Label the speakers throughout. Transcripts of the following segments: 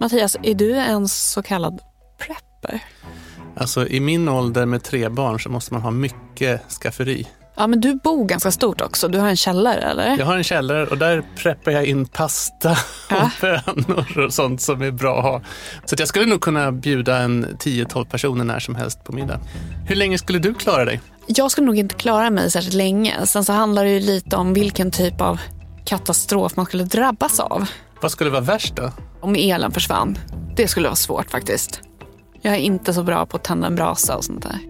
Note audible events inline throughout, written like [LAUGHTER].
Speaker 1: Mattias, är du en så kallad prepper?
Speaker 2: Alltså i min ålder med tre barn så måste man ha mycket skafferi.
Speaker 1: Ja, men du bor ganska stort också. Du har en källare, eller?
Speaker 2: Jag har en källare och där preppar jag in pasta
Speaker 1: Ja.
Speaker 2: och bönor och sånt som är bra att ha. Så att jag skulle nog kunna bjuda en 10-12 personer när som helst på middag. Hur länge skulle du klara dig?
Speaker 1: Jag skulle nog inte klara mig särskilt länge. Sen så handlar det ju lite om vilken typ av katastrof man skulle drabbas av.
Speaker 2: Vad skulle vara värst då?
Speaker 1: Om elen försvann. Det skulle vara svårt faktiskt. Jag är inte så bra på att tända en brasa och sånt där.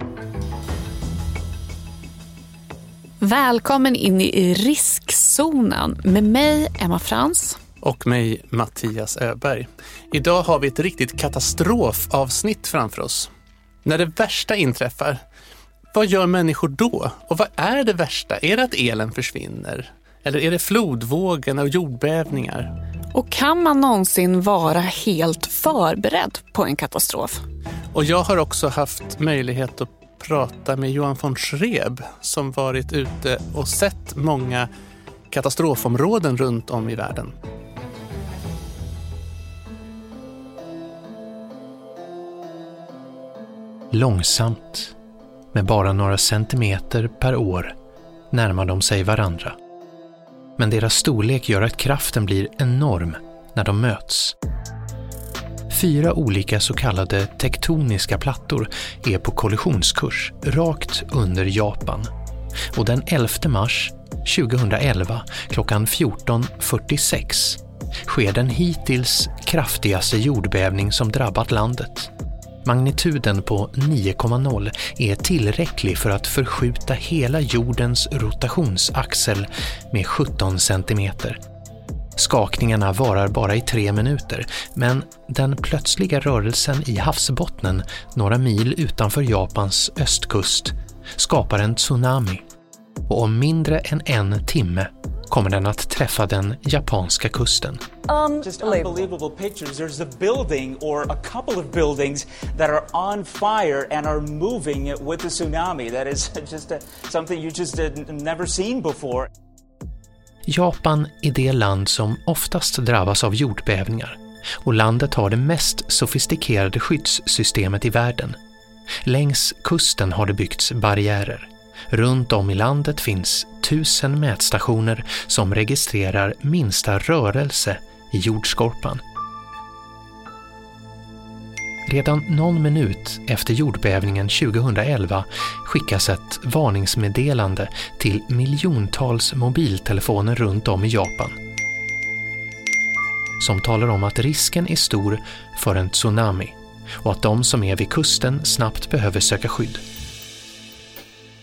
Speaker 1: Välkommen in i riskzonen med mig, Emma Frans.
Speaker 2: Och mig, Mattias Öberg. Idag har vi ett riktigt katastrofavsnitt framför oss. När det värsta inträffar, vad gör människor då? Och vad är det värsta? Är det att elen försvinner? Eller är det flodvågen och jordbävningar?
Speaker 1: Och kan man någonsin vara helt förberedd på en katastrof?
Speaker 2: Och jag har också haft möjlighet att prata med Johan von Schreb som varit ute och sett många katastrofområden runt om i världen.
Speaker 3: Långsamt, med bara några centimeter per år, närmar de sig varandra. Men deras storlek gör att kraften blir enorm när de möts. Fyra olika så kallade tektoniska plattor är på kollisionskurs rakt under Japan. Och den 11 mars 2011 klockan 14.46 sker den hittills kraftigaste jordbävning som drabbat landet. Magnituden på 9,0 är tillräcklig för att förskjuta hela jordens rotationsaxel med 17 centimeter. Skakningarna varar bara i tre minuter, men den plötsliga rörelsen i havsbottnen några mil utanför Japans östkust skapar en tsunami. Och om mindre än en timme kommer den att träffa den japanska kusten.
Speaker 4: Just unbelievable pictures. There's a building or a couple of buildings that are on fire and are moving with the tsunami. That is [LAUGHS] just uh something you just never seen before.
Speaker 3: Japan är det land som oftast drabbas av jordbävningar och landet har det mest sofistikerade skyddssystemet i världen. Längs kusten har det byggts barriärer. Runt om i landet finns tusen mätstationer som registrerar minsta rörelse i jordskorpan. Redan någon minut efter jordbävningen 2011 skickas ett varningsmeddelande till miljontals mobiltelefoner runt om i Japan. Som talar om att risken är stor för en tsunami och att de som är vid kusten snabbt behöver söka skydd.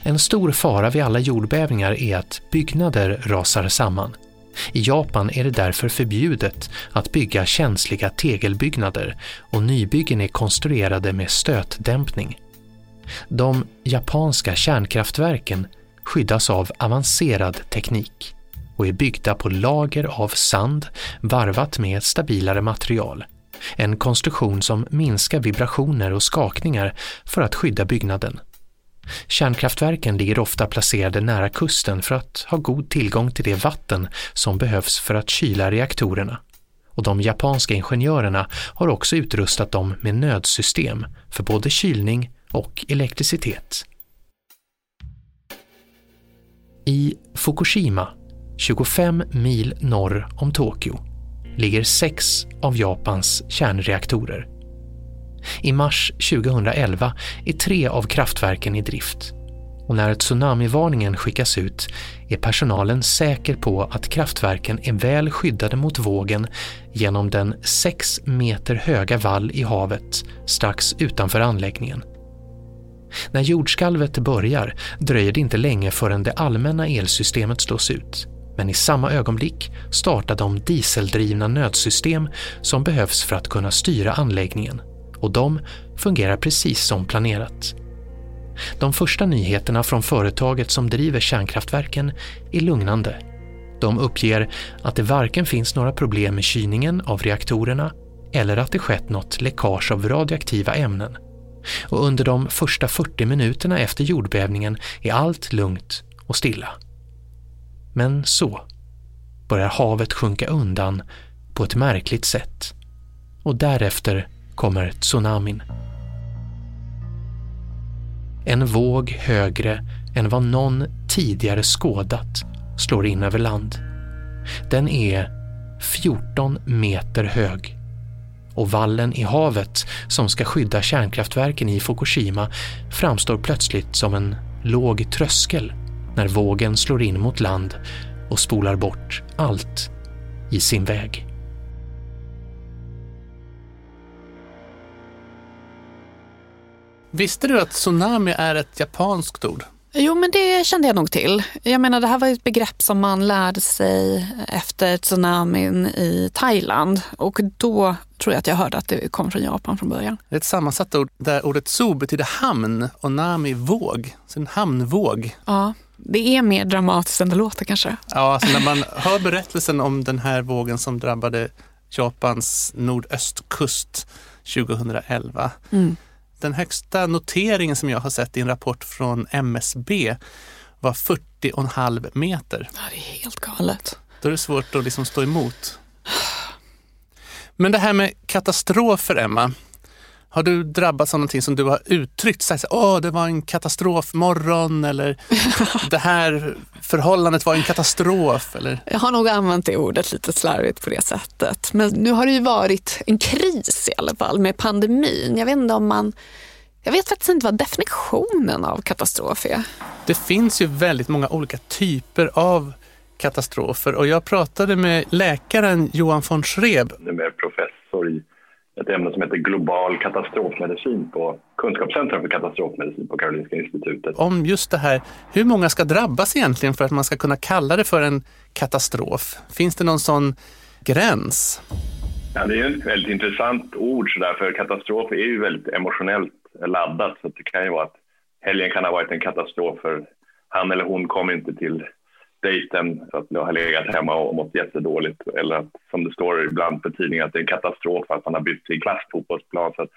Speaker 3: En stor fara vid alla jordbävningar är att byggnader rasar samman. I Japan är det därför förbjudet att bygga känsliga tegelbyggnader och nybyggen är konstruerade med stötdämpning. De japanska kärnkraftverken skyddas av avancerad teknik och är byggda på lager av sand varvat med stabilare material. En konstruktion som minskar vibrationer och skakningar för att skydda byggnaden. Kärnkraftverken ligger ofta placerade nära kusten för att ha god tillgång till det vatten som behövs för att kyla reaktorerna. Och de japanska ingenjörerna har också utrustat dem med nödsystem för både kylning och elektricitet. I Fukushima, 25 mil norr om Tokyo, ligger sex av Japans kärnreaktorer. I mars 2011 är tre av kraftverken i drift och när tsunamivarningen skickas ut är personalen säker på att kraftverken är väl skyddade mot vågen genom den sex meter höga vall i havet strax utanför anläggningen. När jordskalvet börjar dröjer det inte länge förrän det allmänna elsystemet slås ut. Men i samma ögonblick startar de dieseldrivna nödsystem som behövs för att kunna styra anläggningen och de fungerar precis som planerat. De första nyheterna från företaget som driver kärnkraftverken är lugnande. De uppger att det varken finns några problem med kylningen av reaktorerna eller att det skett något läckage av radioaktiva ämnen. Och under de första 40 minuterna efter jordbävningen är allt lugnt och stilla. Men så börjar havet sjunka undan på ett märkligt sätt och därefter kommer tsunamin. En våg högre än vad någon tidigare skådat slår in över land. Den är 14 meter hög och vallen i havet som ska skydda kärnkraftverken i Fukushima framstår plötsligt som en låg tröskel när vågen slår in mot land och spolar bort allt i sin väg.
Speaker 2: Visste du att tsunami är ett japanskt ord?
Speaker 1: Jo, men det kände jag nog till. Jag menar, det här var ett begrepp som man lärde sig efter tsunamin i Thailand. Och då tror jag att jag hörde att det kom från Japan från början.
Speaker 2: Det är ett sammansatt ord där ordet tsu betyder hamn och nami våg. Så en hamnvåg.
Speaker 1: Ja, det är mer dramatiskt än det låter kanske.
Speaker 2: Ja, alltså när man hör berättelsen om den här vågen som drabbade Japans nordöstkust 2011.
Speaker 1: Mm.
Speaker 2: Den högsta noteringen som jag har sett i en rapport från MSB var 40,5 meter.
Speaker 1: Ja, det är helt galet.
Speaker 2: Då är det svårt att liksom stå emot. Men det här med katastrofer, Emma. Har du drabbats av någonting som du har uttryckt? Så här, Åh, det var en katastrofmorgon eller [LAUGHS] det här förhållandet var en katastrof. Eller?
Speaker 1: Jag har nog använt det ordet lite slarvigt på det sättet. Men nu har det ju varit en kris i alla fall med pandemin. Jag vet inte om man... Jag vet faktiskt inte vad definitionen av katastrof är.
Speaker 2: Det finns ju väldigt många olika typer av katastrofer och jag pratade med läkaren Johan von Schreb.
Speaker 5: Nu är professor i ett ämne som heter global katastrofmedicin på Kunskapscentrum för katastrofmedicin på Karolinska institutet.
Speaker 2: Om just det här, hur många ska drabbas egentligen för att man ska kunna kalla det för en katastrof? Finns det någon sån gräns?
Speaker 5: Ja, det är ett väldigt intressant ord sådär, för katastrof är ju väldigt emotionellt laddat. Så det kan ju vara att helgen kan ha varit en katastrof för han eller hon kom inte till dejten för att jag har legat hemma och mått jättedåligt. Eller att, som det står ibland på tidningen att det är en katastrof att man har bytt sin klass fotbollsplan. Så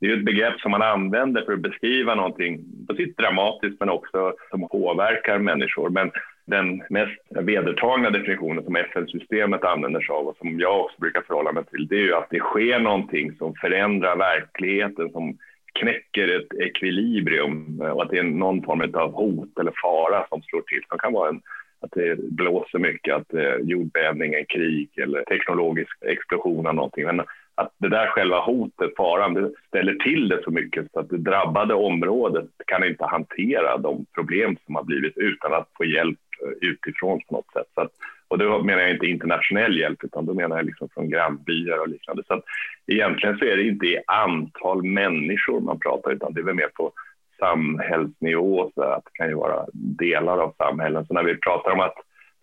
Speaker 5: det är ett begrepp som man använder för att beskriva någonting på sitt dramatiskt men också som påverkar människor. Men den mest vedertagna definitionen som FN-systemet använder sig av och som jag också brukar förhålla mig till, det är ju att det sker någonting som förändrar verkligheten, som knäcker ett ekvilibrium och att det är någon form av hot eller fara som slår till. Som kan vara en att det blåser mycket, att eh, det är jordbävning, en krig eller teknologisk explosion av någonting. Men att det där själva hotet, faran, det ställer till det så mycket så att det drabbade området kan inte hantera de problem som har blivit utan att få hjälp eh, utifrån på något sätt. Så att, och då menar jag inte internationell hjälp utan då menar jag liksom från grannbyar och liknande. Så att egentligen så är det inte i antal människor man pratar utan det är väl mer på samhällsnivå. Så att det kan ju vara delar av samhällen. Så när vi pratar om att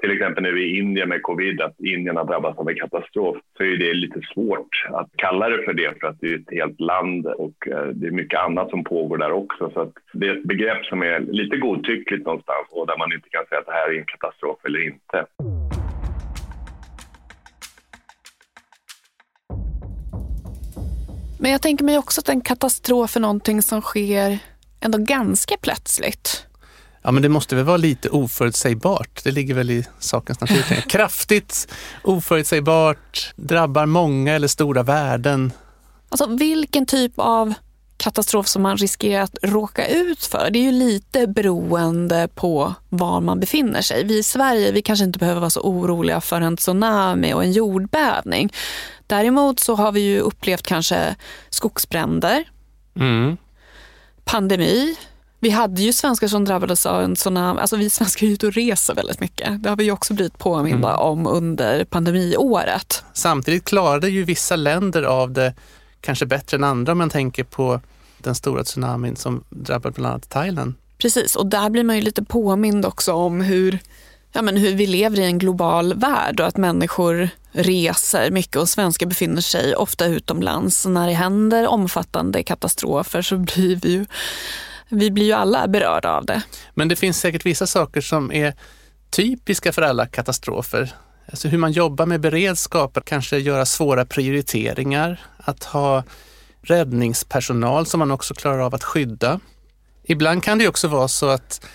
Speaker 5: till exempel nu i Indien med covid, att Indien har drabbats av en katastrof, så är det lite svårt att kalla det för det för att det är ett helt land och eh, det är mycket annat som pågår där också. Så att det är ett begrepp som är lite godtyckligt någonstans och där man inte kan säga att det här är en katastrof eller inte.
Speaker 1: Men jag tänker mig också att en katastrof är någonting som sker ändå ganska plötsligt.
Speaker 2: Ja, men det måste väl vara lite oförutsägbart. Det ligger väl i sakens natur. [LAUGHS] Kraftigt, oförutsägbart, drabbar många eller stora värden.
Speaker 1: Alltså vilken typ av katastrof som man riskerar att råka ut för. Det är ju lite beroende på var man befinner sig. Vi i Sverige vi kanske inte behöver vara så oroliga för en tsunami och en jordbävning. Däremot så har vi ju upplevt kanske skogsbränder,
Speaker 2: Mm.
Speaker 1: Pandemi. Vi hade ju svenskar som drabbades av en tsunami. Alltså vi svenskar är ute och reser väldigt mycket. Det har vi ju också blivit påminda om under pandemiåret.
Speaker 2: Samtidigt klarade ju vissa länder av det kanske bättre än andra om man tänker på den stora tsunamin som drabbade bland annat Thailand.
Speaker 1: Precis, och där blir man ju lite påmind också om hur, ja, men hur vi lever i en global värld och att människor reser mycket och svenskar befinner sig ofta utomlands. När det händer omfattande katastrofer så blir vi ju, vi blir ju alla berörda av det.
Speaker 2: Men det finns säkert vissa saker som är typiska för alla katastrofer. Alltså hur man jobbar med beredskap, att kanske göra svåra prioriteringar, att ha räddningspersonal som man också klarar av att skydda. Ibland kan det också vara så att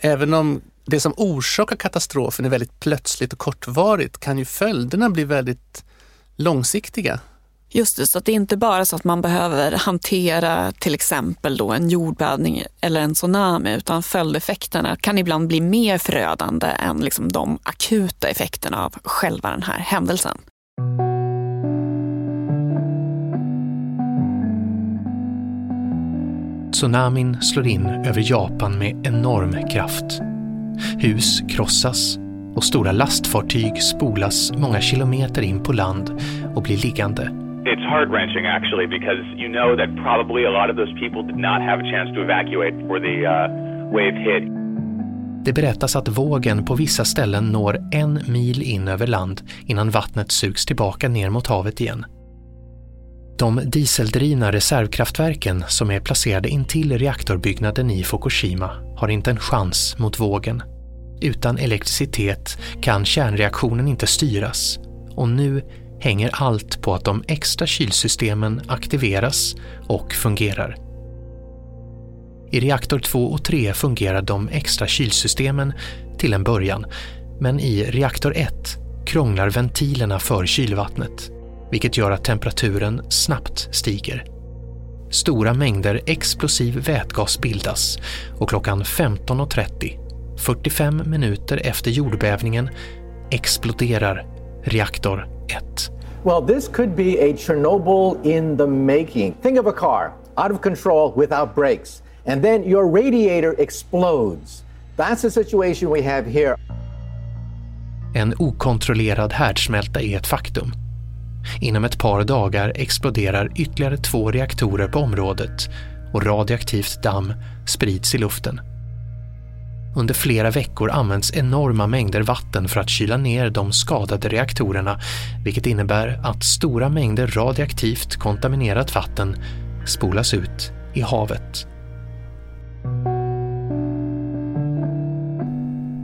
Speaker 2: även om det som orsakar katastrofen är väldigt plötsligt och kortvarigt kan ju följderna bli väldigt långsiktiga.
Speaker 1: Just det, så att det är inte bara så att man behöver hantera till exempel då en jordbävning eller en tsunami utan följdeffekterna kan ibland bli mer förödande än liksom de akuta effekterna av själva den här händelsen.
Speaker 3: Tsunamin slår in över Japan med enorm kraft. Hus krossas och stora lastfartyg spolas många kilometer in på land och blir liggande.
Speaker 6: It's heart wrenching actually because you know that probably a lot of those people did not have a chance to evacuate before the uh, wave hit.
Speaker 3: Det berättas att vågen på vissa ställen når en mil in över land innan vattnet sugs tillbaka ner mot havet igen. De dieseldrivna reservkraftverken som är placerade intill reaktorbyggnaden i Fukushima har inte en chans mot vågen. Utan elektricitet kan kärnreaktionen inte styras och nu hänger allt på att de extra kylsystemen aktiveras och fungerar. I reaktor 2 och 3 fungerar de extra kylsystemen till en början, men i reaktor 1 krånglar ventilerna för kylvattnet, vilket gör att temperaturen snabbt stiger. Stora mängder explosiv vätgas bildas och klockan 15.30, 45 minuter efter jordbävningen, exploderar reaktor 1.
Speaker 7: Well, this could be a Chernobyl in the making. Think of a car out of control without brakes, and then your radiator explodes. That's the situation we have here.
Speaker 3: En okontrollerad härdsmälta är ett faktum. Inom ett par dagar exploderar ytterligare två reaktorer på området och radioaktivt damm sprids i luften. Under flera veckor används enorma mängder vatten för att kyla ner de skadade reaktorerna vilket innebär att stora mängder radioaktivt kontaminerat vatten spolas ut i havet.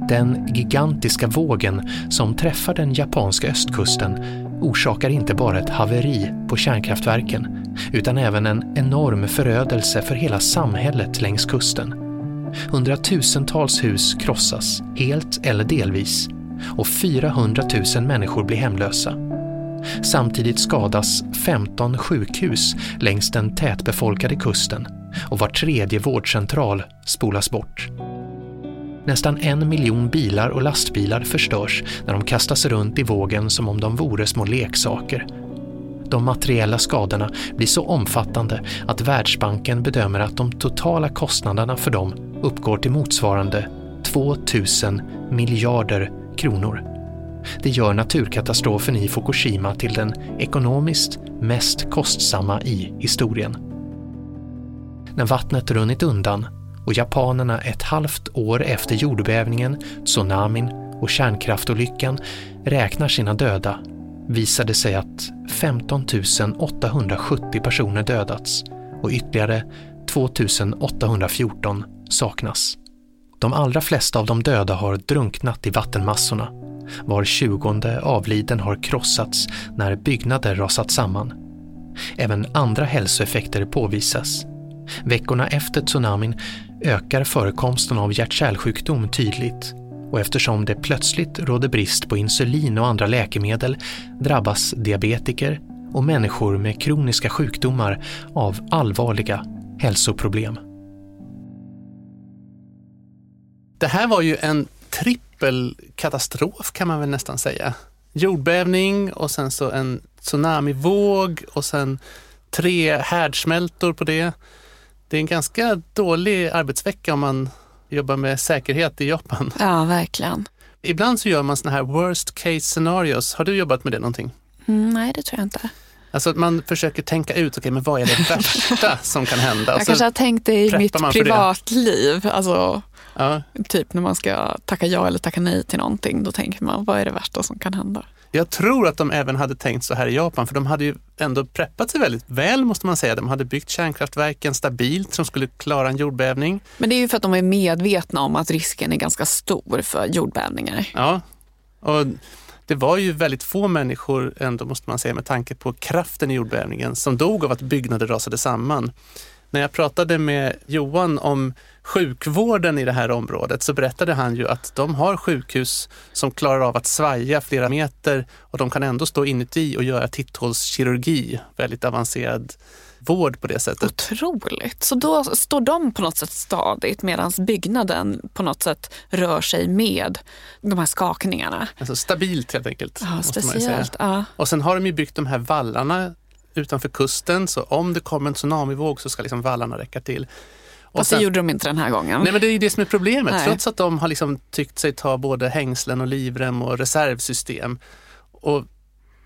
Speaker 3: Den gigantiska vågen som träffar den japanska östkusten orsakar inte bara ett haveri på kärnkraftverken utan även en enorm förödelse för hela samhället längs kusten. Hundratusentals hus krossas, helt eller delvis, och 400 000 människor blir hemlösa. Samtidigt skadas 15 sjukhus längs den tätbefolkade kusten och var tredje vårdcentral spolas bort. Nästan en miljon bilar och lastbilar förstörs när de kastas runt i vågen som om de vore små leksaker. De materiella skadorna blir så omfattande att Världsbanken bedömer att de totala kostnaderna för dem uppgår till motsvarande 2000 miljarder kronor. Det gör naturkatastrofen i Fukushima till den ekonomiskt mest kostsamma i historien. När vattnet runnit undan och japanerna ett halvt år efter jordbävningen, tsunamin och kärnkraftolyckan räknar sina döda visade sig att 15 870 personer dödats och ytterligare 2 814 saknas. De allra flesta av de döda har drunknat i vattenmassorna. Var tjugonde avliden har krossats när byggnader rasat samman. Även andra hälsoeffekter påvisas. Veckorna efter tsunamin ökar förekomsten av hjärt-kärlsjukdom tydligt och eftersom det plötsligt råder brist på insulin och andra läkemedel drabbas diabetiker och människor med kroniska sjukdomar av allvarliga hälsoproblem.
Speaker 2: Det här var ju en trippelkatastrof kan man väl nästan säga. Jordbävning och sen så en tsunamivåg och sen tre härdsmältor på det. Det är en ganska dålig arbetsvecka om man jobbar med säkerhet i Japan. [LAUGHS]
Speaker 1: Ja, verkligen.
Speaker 2: Ibland så gör man såna här worst case scenarios. Har du jobbat med det någonting?
Speaker 1: Mm, nej, det tror jag inte.
Speaker 2: Alltså att man försöker tänka ut, okej okay, men vad är det [LAUGHS] värsta som kan hända?
Speaker 1: Jag kanske har tänkt det i mitt privatliv. Alltså,
Speaker 2: ja.
Speaker 1: Typ när man ska tacka ja eller tacka nej till någonting, då tänker man vad är det värsta som kan hända?
Speaker 2: Jag tror att de även hade tänkt så här i Japan, för de hade ju ändå preppat sig väldigt väl måste man säga. De hade byggt kärnkraftverken stabilt som skulle klara en jordbävning.
Speaker 1: Men det är ju för att de är medvetna om att risken är ganska stor för jordbävningar.
Speaker 2: Ja, och det var ju väldigt få människor ändå måste man säga med tanke på kraften i jordbävningen som dog av att byggnader rasade samman. När jag pratade med Johan om sjukvården i det här området så berättade han ju att de har sjukhus som klarar av att svaja flera meter och de kan ändå stå inuti och göra titthålskirurgi, väldigt avancerad vård på det sättet.
Speaker 1: Otroligt. Så då står de på något sätt stadigt medan byggnaden på något sätt rör sig med de här skakningarna.
Speaker 2: Alltså stabilt helt enkelt.
Speaker 1: Ja, speciellt. Ja.
Speaker 2: Och sen har de ju byggt de här vallarna utanför kusten så om det kommer en tsunamivåg så ska liksom vallarna räcka till. Och
Speaker 1: Fast det gjorde de inte den här gången.
Speaker 2: Nej men det är ju det som är problemet.
Speaker 1: Nej.
Speaker 2: Trots att de har liksom tyckt sig ta både hängslen och livrem och reservsystem. Och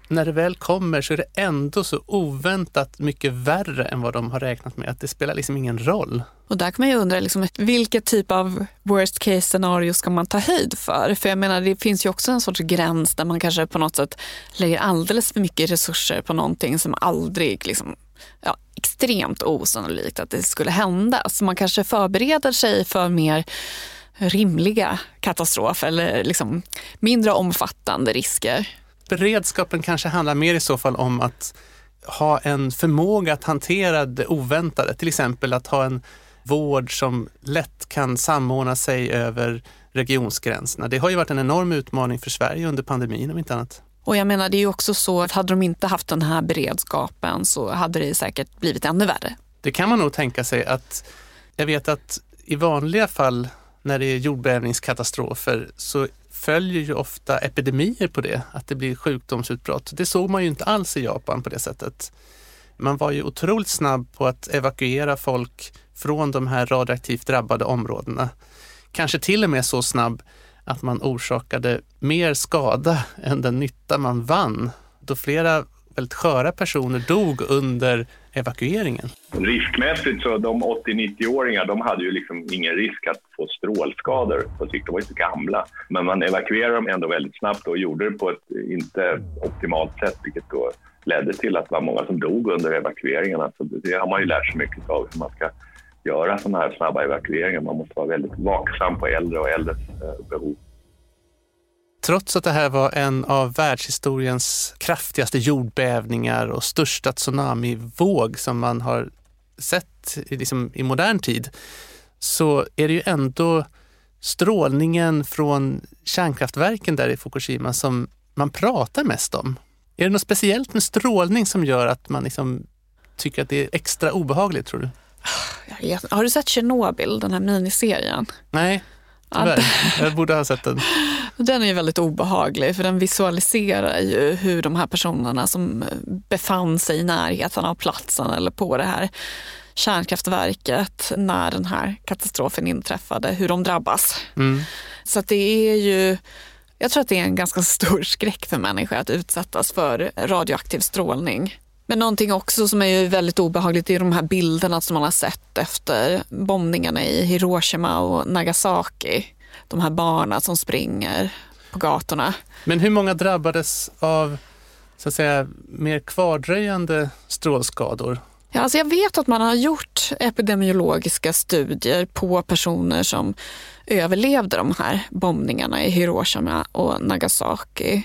Speaker 2: när det väl kommer så är det ändå så oväntat mycket värre än vad de har räknat med. Att det spelar liksom ingen roll.
Speaker 1: Och där kan man ju undra liksom, vilket typ av worst case scenario ska man ta höjd för? För jag menar det finns ju också en sorts gräns där man kanske på något sätt lägger alldeles för mycket resurser på någonting som aldrig liksom, ja, extremt osannolikt att det skulle hända. Så man kanske förbereder sig för mer rimliga katastrofer eller liksom mindre omfattande risker.
Speaker 2: Beredskapen kanske handlar mer i så fall om att ha en förmåga att hantera det oväntade. Till exempel att ha en vård som lätt kan samordna sig över regionsgränserna. Det har ju varit en enorm utmaning för Sverige under pandemin om inte annat.
Speaker 1: Och jag menar det är ju också så att hade de inte haft den här beredskapen så hade det säkert blivit ännu värre.
Speaker 2: Det kan man nog tänka sig att jag vet att i vanliga fall när det är jordbävningskatastrofer så följer ju ofta epidemier på det, att det blir sjukdomsutbrott. Det såg man ju inte alls i Japan på det sättet. Man var ju otroligt snabb på att evakuera folk från de här radioaktivt drabbade områdena. Kanske till och med så snabb att man orsakade mer skada än den nytta man vann då flera väldigt sköra personer dog under evakueringen.
Speaker 5: Riskmässigt så de 80-90-åringar de hade ju liksom ingen risk att få strålskador på sikt. De var ju så gamla. Men man evakuerade dem ändå väldigt snabbt och gjorde det på ett inte optimalt sätt vilket då ledde till att det var många som dog under evakueringarna. Så alltså, det har man ju lärt sig mycket av hur man ska göra sådana här snabba evakueringar. Man måste vara väldigt vaksam på äldre och äldres eh, behov.
Speaker 2: Trots att det här var en av världshistoriens kraftigaste jordbävningar och största tsunamivåg som man har sett i, liksom, i modern tid, så är det ju ändå strålningen från kärnkraftverken där i Fukushima som man pratar mest om. Är det något speciellt med strålning som gör att man liksom tycker att det är extra obehagligt, tror du?
Speaker 1: Har du sett Tjernobyl, den här miniserien?
Speaker 2: Nej, tyvärr. Jag borde ha sett den.
Speaker 1: Den är ju väldigt obehaglig för den visualiserar ju hur de här personerna som befann sig i närheten av platsen eller på det här kärnkraftverket när den här katastrofen inträffade, hur de drabbas.
Speaker 2: Mm.
Speaker 1: Så att det är ju, jag tror att det är en ganska stor skräck för människor att utsättas för radioaktiv strålning. Men någonting också som är väldigt obehagligt är de här bilderna som man har sett efter bombningarna i Hiroshima och Nagasaki. De här barnen som springer på gatorna.
Speaker 2: Men hur många drabbades av så att säga, mer kvardröjande strålskador?
Speaker 1: Ja, alltså jag vet att man har gjort epidemiologiska studier på personer som överlevde de här bombningarna i Hiroshima och Nagasaki.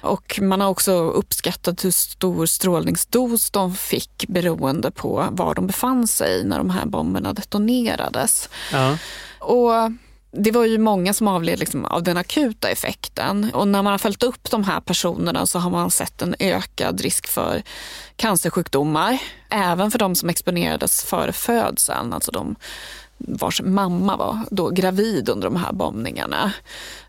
Speaker 1: Och man har också uppskattat hur stor strålningsdos de fick beroende på var de befann sig när de här bomberna detonerades.
Speaker 2: Ja.
Speaker 1: Och det var ju många som avled liksom av den akuta effekten. Och när man har följt upp de här personerna så har man sett en ökad risk för cancersjukdomar. Även för de som exponerades före födseln, alltså de vars mamma var då gravid under de här bombningarna.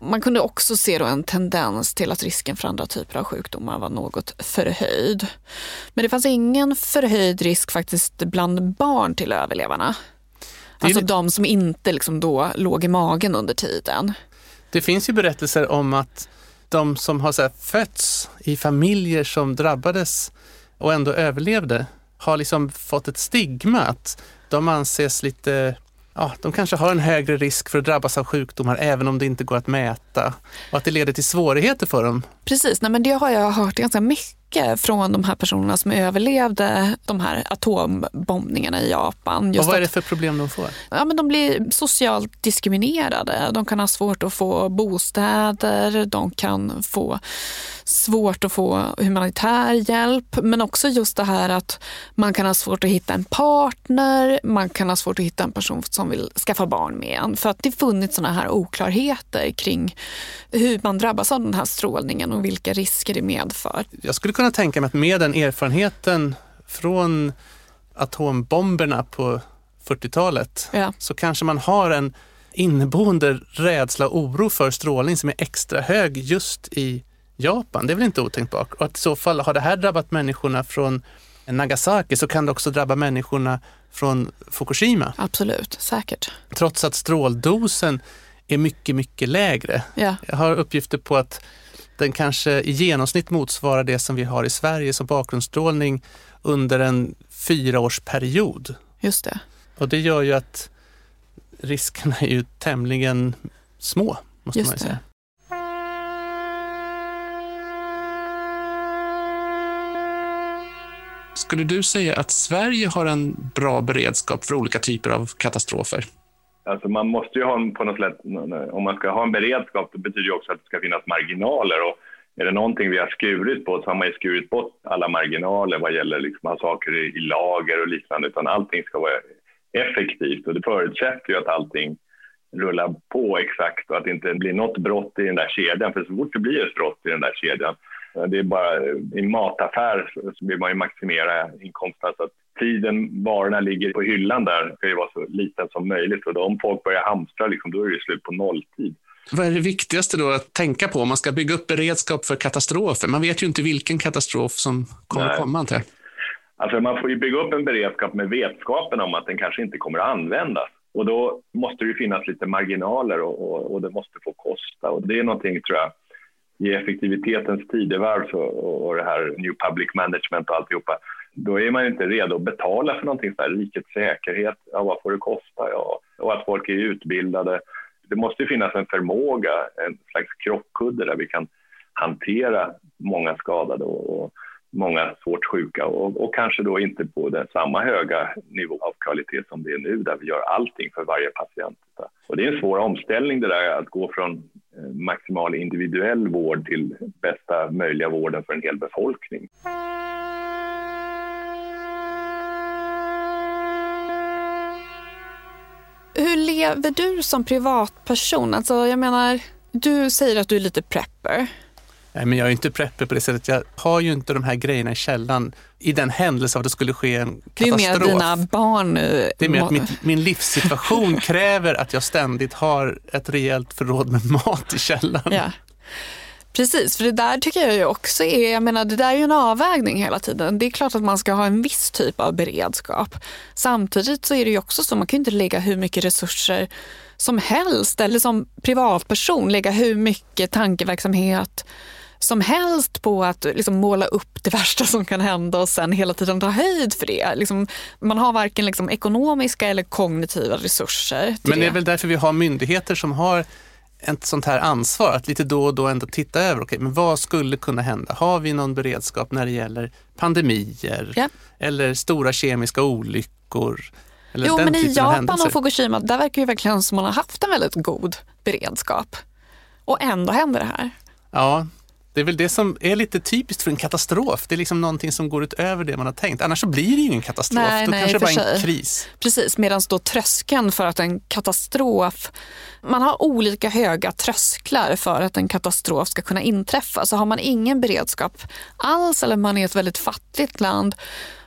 Speaker 1: Man kunde också se då en tendens till att risken för andra typer av sjukdomar var något förhöjd. Men det fanns ingen förhöjd risk faktiskt bland barn till överlevarna. Alltså
Speaker 2: lite-
Speaker 1: de som inte liksom då låg i magen under tiden.
Speaker 2: Det finns ju berättelser om att de som har så fötts i familjer som drabbades och ändå överlevde har liksom fått ett stigma att de anses lite Ja, de kanske har en högre risk för att drabbas av sjukdomar även om det inte går att mäta och att det leder till svårigheter för dem.
Speaker 1: Precis, nej, men det har jag hört ganska mycket från de här personerna som överlevde de här atombombningarna i Japan.
Speaker 2: och
Speaker 1: Just
Speaker 2: vad är det för problem de får?
Speaker 1: ja, men de blir socialt diskriminerade. De kan ha svårt att få bostäder, de kan få svårt att få humanitär hjälp, men också just det här att man kan ha svårt att hitta en partner, man kan ha svårt att hitta en person som vill skaffa barn med en. För att det funnits sådana här oklarheter kring hur man drabbas av den här strålningen och vilka risker det medför.
Speaker 2: Jag skulle kunna tänka mig att med den erfarenheten från atombomberna på 40-talet
Speaker 1: Ja.
Speaker 2: så kanske man har en inneboende rädsla och oro för strålning som är extra hög just i Japan. Det är väl inte otänkbart? Och att i så fall har det här drabbat människorna från Nagasaki så kan det också drabba människorna från Fukushima.
Speaker 1: Absolut, säkert.
Speaker 2: Trots att stråldosen är mycket, mycket lägre.
Speaker 1: Ja.
Speaker 2: Jag har uppgifter på att den kanske i genomsnitt motsvarar det som vi har i Sverige som bakgrundsstrålning under en fyraårsperiod.
Speaker 1: Just det.
Speaker 2: Och det gör ju att riskerna är ju tämligen små, måste
Speaker 1: Just
Speaker 2: man ju
Speaker 1: det.
Speaker 2: Skulle du säga att Sverige har en bra beredskap för olika typer av katastrofer?
Speaker 5: Alltså man måste ju ha en, på något sätt, om man ska ha en beredskap, det betyder ju också att det ska finnas marginaler. Och är det någonting vi har skurit på så har man ju skurit bort alla marginaler vad gäller liksom att ha saker i, lager och liknande, utan allting ska vara effektivt och det förutsätter ju att allting rullar på exakt och att det inte blir något brott i den där kedjan. För så fort det blir ett brott i den där kedjan, det är bara i mataffär så vill man ju maximera inkomsterna så att tiden varorna ligger på hyllan där ska ju vara så liten som möjligt och då om folk börjar hamstra liksom, då är det slut på nolltid.
Speaker 2: Vad är det viktigaste då att tänka på om man ska bygga upp beredskap för katastrofer? Man vet ju inte vilken katastrof som kommer
Speaker 5: Nej.
Speaker 2: komma jag.
Speaker 5: Alltså man får ju bygga upp en beredskap med vetskapen om att den kanske inte kommer att användas. Och då måste det ju finnas lite marginaler och, och, och det måste få kosta. Och det är någonting, tror jag, i effektivitetens tidevarv så, och, och det här New Public Management och alltihopa, då är man inte redo att betala för någonting så här, rikets säkerhet, ja vad får det kosta, ja, och att folk är utbildade. Det måste ju finnas en förmåga, en slags krockkudde där vi kan hantera många skadade och, och många svårt sjuka och, och kanske då inte på den samma höga nivå av kvalitet som det är nu där vi gör allting för varje patient. Och det är en svår omställning det där att gå från Eh, maximal individuell vård till bästa möjliga vården för en hel befolkning.
Speaker 1: Hur lever du som privatperson? Alltså, jag menar, du säger att du är lite prepper.
Speaker 2: Nej, men jag är inte prepper på det sättet. Jag har ju inte de här grejerna i källan i den händelse att det skulle ske en
Speaker 1: Det är
Speaker 2: katastrof.
Speaker 1: mer dina barn. eh,
Speaker 2: Det är mer att mitt, min livssituation [LAUGHS] kräver att jag ständigt har ett rejält förråd med mat i källaren.
Speaker 1: Ja. Precis, för det där tycker jag ju också är, jag menar det där är ju en avvägning hela tiden. Det är klart att man ska ha en viss typ av beredskap. Samtidigt så är det ju också så, man kan ju inte lägga hur mycket resurser som helst eller som privatperson lägga hur mycket tankeverksamhet som helst på att liksom måla upp det [LAUGHS] värsta som kan hända och sen hela tiden ta höjd för det. Liksom, man har varken liksom ekonomiska eller kognitiva resurser.
Speaker 2: Men det är väl därför vi har myndigheter som har ett sånt här ansvar att lite då och då ändå titta över, okej, men vad skulle kunna hända? Har vi någon beredskap när det gäller pandemier
Speaker 1: Ja.
Speaker 2: eller stora kemiska olyckor? Eller
Speaker 1: Jo, men i Japan och Fukushima, där verkar ju verkligen som man har haft en väldigt god beredskap. Och ändå händer det här.
Speaker 2: Ja, det är väl det som är lite typiskt för en katastrof. Det är liksom någonting som går utöver det man har tänkt. Annars så blir det ju ingen katastrof.
Speaker 1: Nej,
Speaker 2: då
Speaker 1: nej,
Speaker 2: kanske det bara är en kris.
Speaker 1: Precis, medan då tröskeln för att en katastrof... Man har olika höga trösklar för att en katastrof ska kunna inträffa. Så har man ingen beredskap alls eller man är ett väldigt fattigt land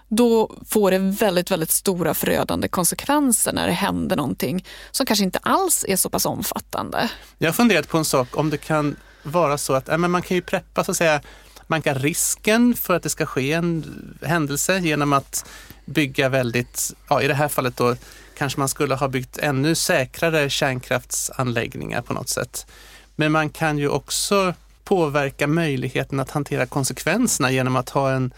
Speaker 1: då får det väldigt, väldigt stora förödande konsekvenser när det händer någonting som kanske inte alls är så pass omfattande.
Speaker 2: Jag har funderat på en sak, om det kan vara så att ja, men man kan ju preppa så att säga, manka risken för att det ska ske en händelse genom att bygga väldigt, ja, i det här fallet då kanske man skulle ha byggt ännu säkrare kärnkraftsanläggningar på något sätt. Men man kan ju också påverka möjligheten att hantera konsekvenserna genom att ha en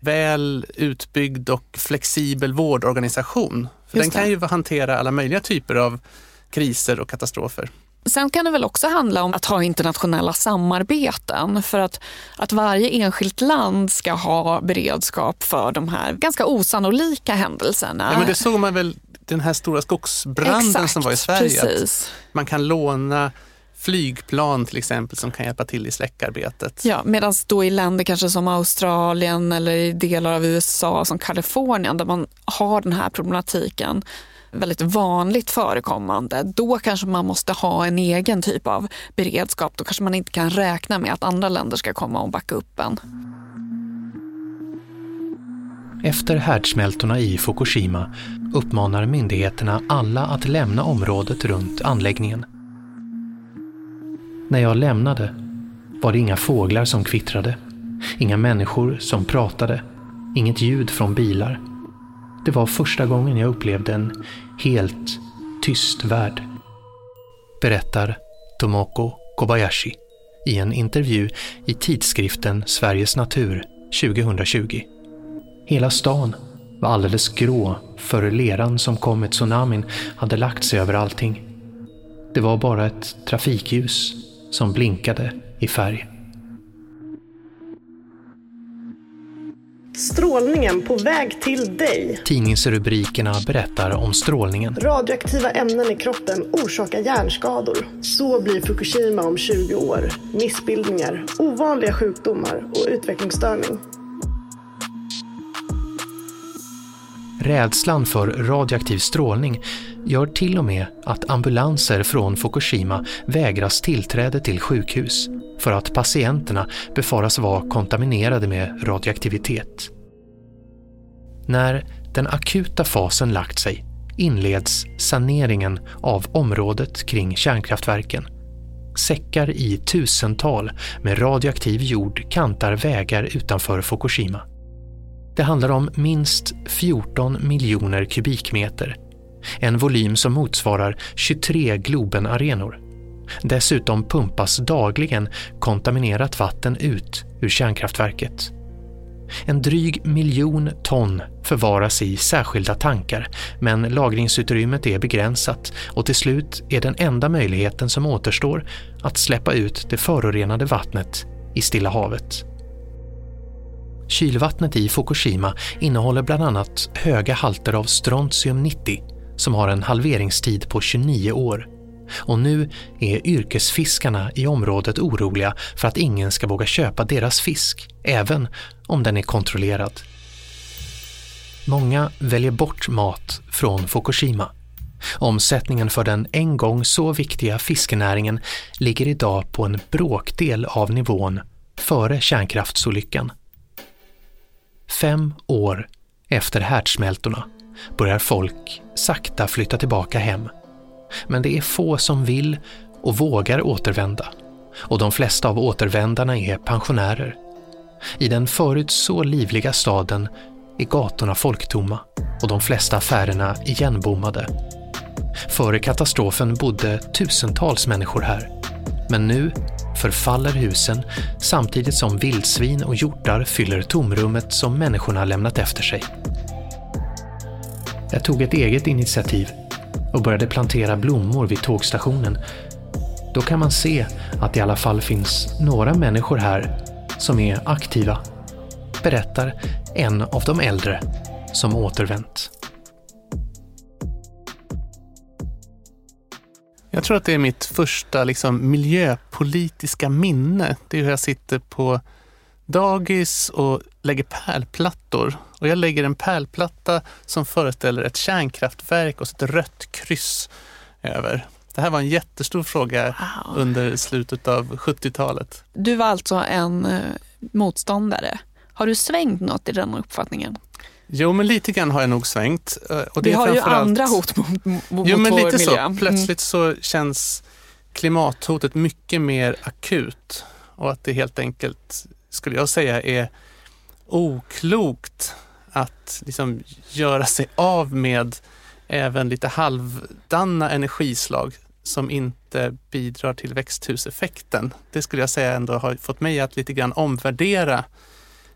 Speaker 2: väl utbyggd och flexibel vårdorganisation. För den kan ju hantera alla möjliga typer av kriser och katastrofer.
Speaker 1: Sen kan det väl också handla om att ha internationella samarbeten för att, att varje enskilt land ska ha beredskap för de här ganska osannolika händelserna.
Speaker 2: Ja, men det såg man väl den här stora skogsbranden
Speaker 1: Exakt,
Speaker 2: som var i Sverige. Man kan låna flygplan till exempel som kan hjälpa till i släckarbetet.
Speaker 1: Ja, medan då i länder kanske som Australien eller i delar av USA som Kalifornien där man har den här problematiken väldigt vanligt förekommande, då kanske man måste ha en egen typ av beredskap. Då kanske man inte kan räkna med att andra länder ska komma och backa upp en.
Speaker 3: Efter härdsmältorna i Fukushima uppmanar myndigheterna alla att lämna området runt anläggningen. När jag lämnade var det inga fåglar som kvittrade, inga människor som pratade, inget ljud från bilar. Det var första gången jag upplevde en helt tyst värld. Berättar Tomoko Kobayashi i en intervju i tidskriften Sveriges Natur 2020. Hela stan var alldeles grå för leran som kom med tsunamin hade lagt sig över allting. Det var bara ett trafikljus som blinkade i färg.
Speaker 8: Strålningen på väg till dig.
Speaker 3: Tidningsrubrikerna berättar om strålningen.
Speaker 8: Radioaktiva ämnen i kroppen orsakar hjärnskador. Så blir Fukushima om 20 år. Missbildningar, ovanliga sjukdomar och utvecklingsstörning.
Speaker 3: Rädslan för radioaktiv strålning gör till och med att ambulanser från Fukushima vägras tillträde till sjukhus för att patienterna befaras vara kontaminerade med radioaktivitet. När den akuta fasen lagt sig inleds saneringen av området kring kärnkraftverken. Säckar i tusental med radioaktiv jord kantar vägar utanför Fukushima. Det handlar om minst 14 miljoner kubikmeter. En volym som motsvarar 23 Globenarenor. Dessutom pumpas dagligen kontaminerat vatten ut ur kärnkraftverket. En dryg miljon ton förvaras i särskilda tankar men lagringsutrymmet är begränsat och till slut är den enda möjligheten som återstår att släppa ut det förorenade vattnet i Stilla havet. Kylvattnet i Fukushima innehåller bland annat höga halter av strontium-90 som har en halveringstid på 29 år. Och nu är yrkesfiskarna i området oroliga för att ingen ska våga köpa deras fisk, även om den är kontrollerad. Många väljer bort mat från Fukushima. Omsättningen för den en gång så viktiga fiskenäringen ligger idag på en bråkdel av nivån före kärnkraftsolyckan. Fem år efter härdsmältorna börjar folk sakta flytta tillbaka hem. Men det är få som vill och vågar återvända. Och de flesta av återvändarna är pensionärer. I den förut så livliga staden är gatorna folktomma och de flesta affärerna igenbommade. Före katastrofen bodde tusentals människor här. Men nu förfaller husen samtidigt som vildsvin och hjortar fyller tomrummet som människorna lämnat efter sig. Jag tog ett eget initiativ och började plantera blommor vid tågstationen. Då kan man se att det i alla fall finns några människor här som är aktiva, berättar en av de äldre som återvänt.
Speaker 2: Jag tror att det är mitt första liksom, miljöpolitiska minne. Det är hur jag sitter på dagis och lägger pärlplattor. Och jag lägger en pärlplatta som föreställer ett kärnkraftverk och ett rött kryss över. Det här var en jättestor fråga wow. under slutet av 70-talet.
Speaker 1: Du var alltså en eh, motståndare. Har du svängt något i den uppfattningen?
Speaker 2: Jo, men lite grann har jag nog svängt.
Speaker 1: Eh, och det Vi har ju andra hot mot, mot
Speaker 2: jo, men lite
Speaker 1: miljö.
Speaker 2: Så.
Speaker 1: Mm.
Speaker 2: Plötsligt så känns klimathotet mycket mer akut och att det helt enkelt, skulle jag säga, är oklokt att liksom göra sig av med även lite halvdanna energislag som inte bidrar till växthuseffekten. Det skulle jag säga ändå har fått mig att lite grann omvärdera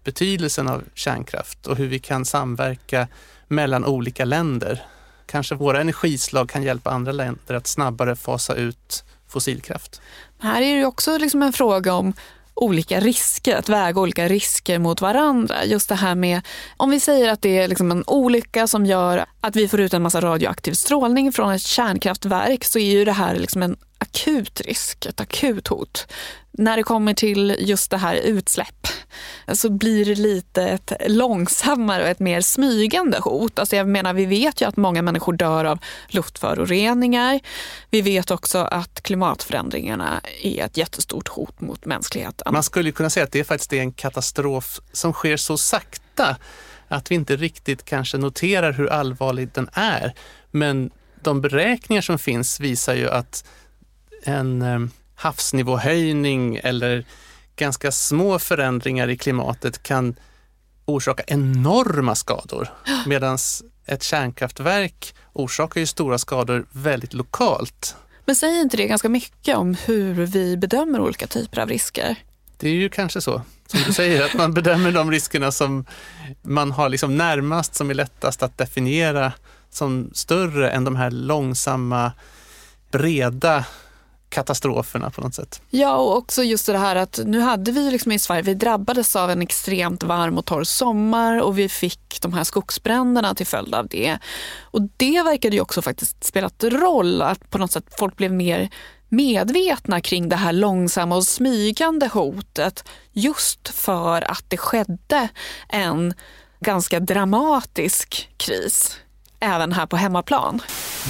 Speaker 2: betydelsen av kärnkraft och hur vi kan samverka mellan olika länder. Kanske våra energislag kan hjälpa andra länder att snabbare fasa ut fossilkraft.
Speaker 1: Här är det också liksom en fråga om olika risker, att väga olika risker mot varandra. Just det här med, om vi säger att det är liksom en olycka som gör att vi får ut en massa radioaktiv strålning från ett kärnkraftverk så är ju det här liksom en akut risk, ett akut hot. När det kommer till just det här utsläpp så blir det lite ett långsammare och ett mer smygande hot. Alltså jag menar, vi vet ju att många människor dör av luftföroreningar. Vi vet också att klimatförändringarna är ett jättestort hot mot mänskligheten.
Speaker 2: Man skulle kunna säga att det är faktiskt en katastrof som sker så sakta att vi inte riktigt kanske noterar hur allvarlig den är. Men de beräkningar som finns visar ju att en eh, havsnivåhöjning eller ganska små förändringar i klimatet kan orsaka enorma skador. [GASPS] Medan ett kärnkraftverk orsakar ju stora skador väldigt lokalt.
Speaker 1: Men säger inte det ganska mycket om hur vi bedömer olika typer av risker?
Speaker 2: Det är ju kanske så, som du säger, att man bedömer de riskerna som man har liksom närmast, som är lättast att definiera som större än de här långsamma, breda katastroferna på något sätt.
Speaker 1: Ja, och också just det här att nu hade vi liksom i Sverige, vi drabbades av en extremt varm och torr sommar och vi fick de här skogsbränderna till följd av det. Och det verkade ju också faktiskt spelat roll, att på något sätt folk blev mer medvetna kring det här långsamma och smygande hotet just för att det skedde en ganska dramatisk kris även här på hemmaplan.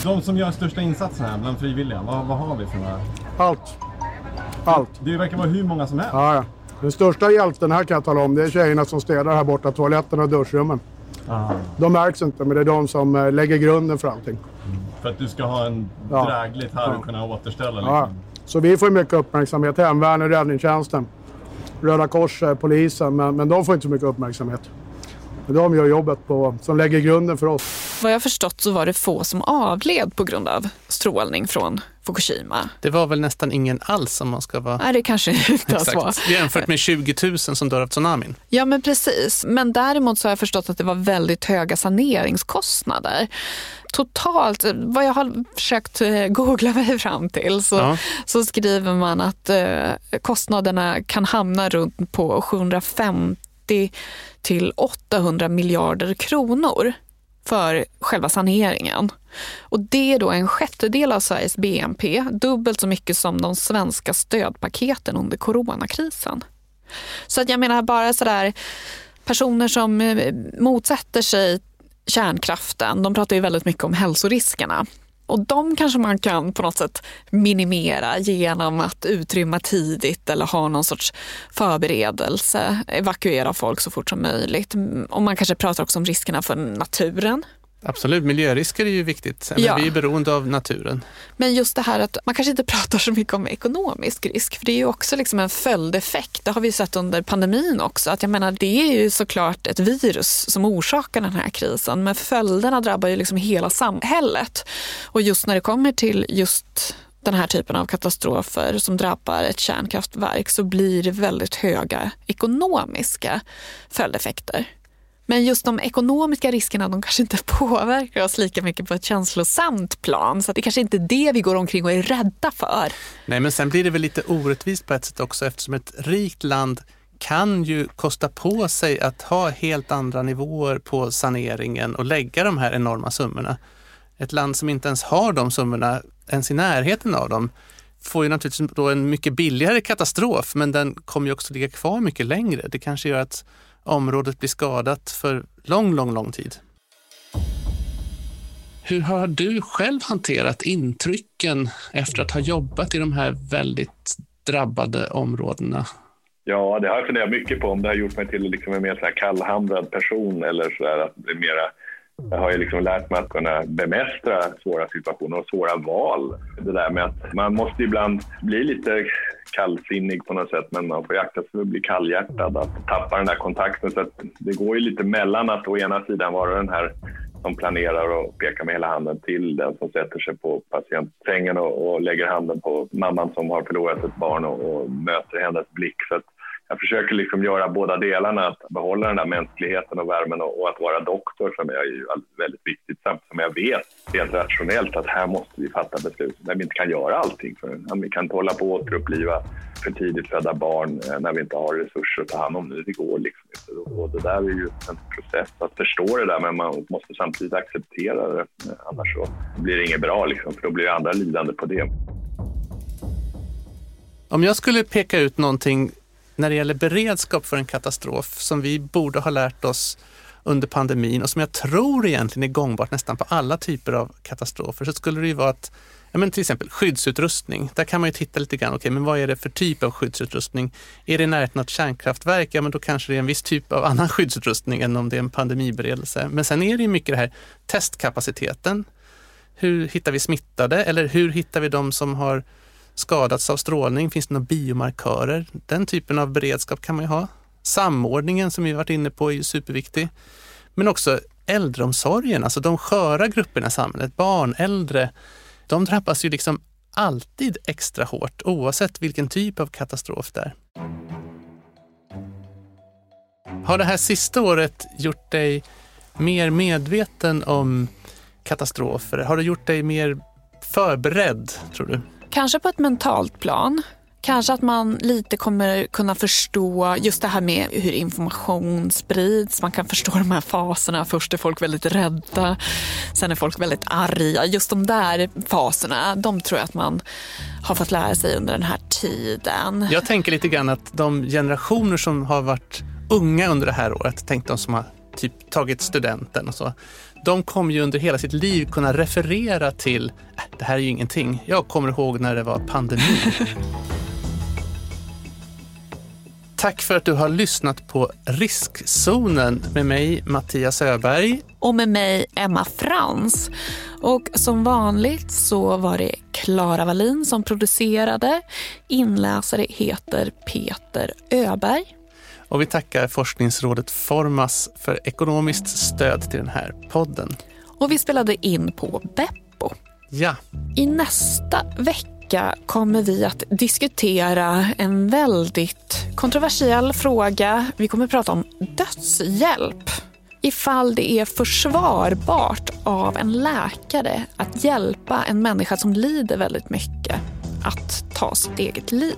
Speaker 9: De som gör största insatsen här bland frivilliga, vad, vad har vi för några?
Speaker 10: Allt. Allt.
Speaker 9: Det verkar vara hur många som helst.
Speaker 10: Ja, ja. Den största hjälten här kan jag tala om, det är tjejerna som städar här borta, toaletterna och duschrummen.
Speaker 9: Aha.
Speaker 10: De märks inte, men det är de som eh, lägger grunden för allting.
Speaker 9: För att du ska ha en
Speaker 10: Ja.
Speaker 9: drägligt här och
Speaker 10: Ja.
Speaker 9: kunna återställa
Speaker 10: Ja.
Speaker 9: liksom.
Speaker 10: Så vi får mycket uppmärksamhet. Hemvärnet, Räddningstjänsten, Röda Korset, polisen. Men, men de får inte så mycket uppmärksamhet. Men de gör jobbet på, som lägger grunden för oss.
Speaker 1: Vad jag förstått så var det få som avled på grund av strålning från Fukushima.
Speaker 2: Det var väl nästan ingen alls om man ska vara...
Speaker 1: Nej, det kanske inte ens var.
Speaker 2: Jämfört med 20 000 som dör av tsunamin.
Speaker 1: Ja, men precis. Men däremot så har jag förstått att det var väldigt höga saneringskostnader. Totalt, vad jag har försökt eh, googla mig fram till, så,
Speaker 2: Ja.
Speaker 1: så skriver man att eh, kostnaderna kan hamna runt på 750 till 800 miljarder kronor för själva saneringen. Och det är då en sjättedel av Sveriges BNP, dubbelt så mycket som de svenska stödpaketen under coronakrisen. Så att jag menar bara sådär, personer som eh, motsätter sig kärnkraften, de pratar ju väldigt mycket om hälsoriskerna. Och de kanske man kan på något sätt minimera genom att utrymma tidigt eller ha någon sorts förberedelse, evakuera folk så fort som möjligt. Och man kanske pratar också om riskerna för naturen.
Speaker 2: Absolut, miljörisker är ju viktigt. Men
Speaker 1: Ja.
Speaker 2: Vi är beroende av naturen.
Speaker 1: Men just det här att man kanske inte pratar så mycket om ekonomisk risk, för det är ju också liksom en följdeffekt. Det har vi sett under pandemin också. Att jag menar, det är ju såklart ett virus som orsakar den här krisen, men följderna drabbar ju liksom hela samhället. Och just när det kommer till just den här typen av katastrofer som drabbar ett kärnkraftverk så blir det väldigt höga ekonomiska följdeffekter. Men just de ekonomiska riskerna de kanske inte [LAUGHS] påverkar oss lika mycket på ett känslosamt plan. Så det kanske inte är det vi går omkring och är rädda för.
Speaker 2: Nej, men sen blir det väl lite orättvist på ett sätt också eftersom ett rikt land kan ju kosta på sig att ha helt andra nivåer på saneringen och lägga de här enorma summorna. Ett land som inte ens har de summorna, ens i närheten av dem, får ju naturligtvis då en mycket billigare katastrof, men den kommer ju också ligga kvar mycket längre. Det kanske gör att området blir skadat för lång, lång, lång tid. Hur har du själv hanterat intrycken efter att ha jobbat i de här väldigt drabbade områdena?
Speaker 5: Ja, det har jag funderat mycket på om det har gjort mig till liksom en mer så här kallhamrad person eller så där, att det är mera jag har ju liksom lärt mig att kunna bemästra svåra situationer och svåra val. Det där med att man måste ibland bli lite kallsinnig på något sätt, men man får ju akta sig för att bli kallhjärtad, att tappa den där kontakten. Så att det går ju lite mellan att å ena sidan vara den här som planerar och pekar med hela handen till den som sätter sig på patientsängen och, och lägger handen på mamman som har förlorat ett barn och, och möter hennes blick. Så att jag försöker liksom göra båda delarna, att behålla den där mänskligheten och värmen och, och att vara doktor som är ju väldigt viktigt samtidigt som jag vet helt rationellt att här måste vi fatta beslut när vi inte kan göra allting. För vi kan inte hålla på att återuppliva för tidigt födda barn eh, när vi inte har resurser att ta hand om det. Det går liksom inte. Och det där är ju en process att förstå det där men man måste samtidigt acceptera det. Eh, annars så blir det inget bra liksom, för då blir andra lidande på det.
Speaker 2: Om jag skulle peka ut någonting när det gäller beredskap för en katastrof som vi borde ha lärt oss under pandemin och som jag tror egentligen är gångbart nästan på alla typer av katastrofer så skulle det ju vara att Ja, men till exempel skyddsutrustning. Där kan man ju titta lite grann, okay, men vad är det för typ av skyddsutrustning? Är det i närheten av ett kärnkraftverk, ja men då kanske det är en viss typ av annan [LAUGHS] skyddsutrustning än om det är en pandemiberedelse. Men sen är det ju mycket det här testkapaciteten. Hur hittar vi smittade eller hur hittar vi de som har skadats av strålning? Finns det några biomarkörer? Den typen av beredskap kan man ju ha. Samordningen som vi varit inne på är ju superviktig. Men också äldreomsorgen, alltså de sköra grupperna i samhället, barn, äldre, de drabbas ju liksom alltid extra hårt oavsett vilken typ av katastrof det är. Har det här sista året gjort dig mer medveten om katastrofer? Har det gjort dig mer förberedd, tror du?
Speaker 1: Kanske på ett mentalt plan. Kanske att man lite kommer kunna förstå just det här med hur information sprids. Man kan förstå de här faserna. Först är folk väldigt rädda, sen är folk väldigt arga. Just de där faserna, de tror jag att man har fått lära sig under den här tiden.
Speaker 2: Jag tänker lite grann att de generationer som har varit unga under det här året, tänk de som har typ tagit studenten och så. De kommer ju under hela sitt liv kunna referera till, äh, det här är ju ingenting. Jag kommer ihåg när det var pandemi. [LAUGHS] Tack för att du har lyssnat på Riskzonen med mig Mattias Öberg.
Speaker 1: Och med mig Emma Frans. Och som vanligt så var det Klara Wallin som producerade. Inläsare heter Peter Öberg.
Speaker 2: Och vi tackar forskningsrådet Formas för ekonomiskt stöd till den här podden.
Speaker 1: Och vi spelade in på Beppo.
Speaker 2: Ja.
Speaker 1: I nästa vecka kommer vi att diskutera en väldigt kontroversiell fråga. Vi kommer att prata om dödshjälp. Ifall det är försvarbart av en läkare att hjälpa en människa som lider väldigt mycket att ta sitt eget liv.